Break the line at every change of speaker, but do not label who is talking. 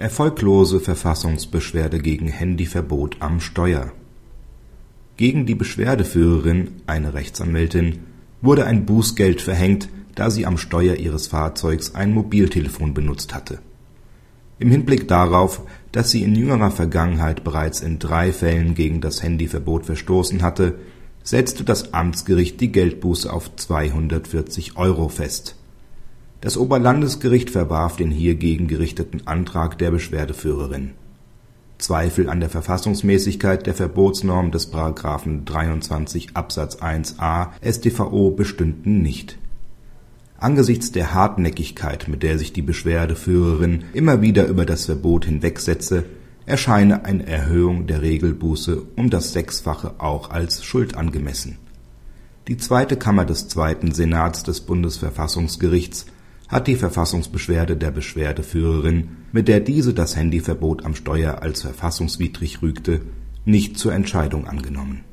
Erfolglose Verfassungsbeschwerde gegen Handyverbot am Steuer. Gegen die Beschwerdeführerin, eine Rechtsanwältin, wurde ein Bußgeld verhängt, da sie am Steuer ihres Fahrzeugs ein Mobiltelefon benutzt hatte. Im Hinblick darauf, dass sie in jüngerer Vergangenheit bereits in drei Fällen gegen das Handyverbot verstoßen hatte, setzte das Amtsgericht die Geldbuße auf 240 Euro fest das Oberlandesgericht verwarf den hiergegen gerichteten Antrag der Beschwerdeführerin. Zweifel an der Verfassungsmäßigkeit der Verbotsnorm des § 23 Absatz 1a StVO bestünden nicht. Angesichts der Hartnäckigkeit, mit der sich die Beschwerdeführerin immer wieder über das Verbot hinwegsetze, erscheine eine Erhöhung der Regelbuße um das Sechsfache auch als schuldangemessen. Die Zweite Kammer des Zweiten Senats des Bundesverfassungsgerichts hat die Verfassungsbeschwerde der Beschwerdeführerin, mit der diese das Handyverbot am Steuer als verfassungswidrig rügte, nicht zur Entscheidung angenommen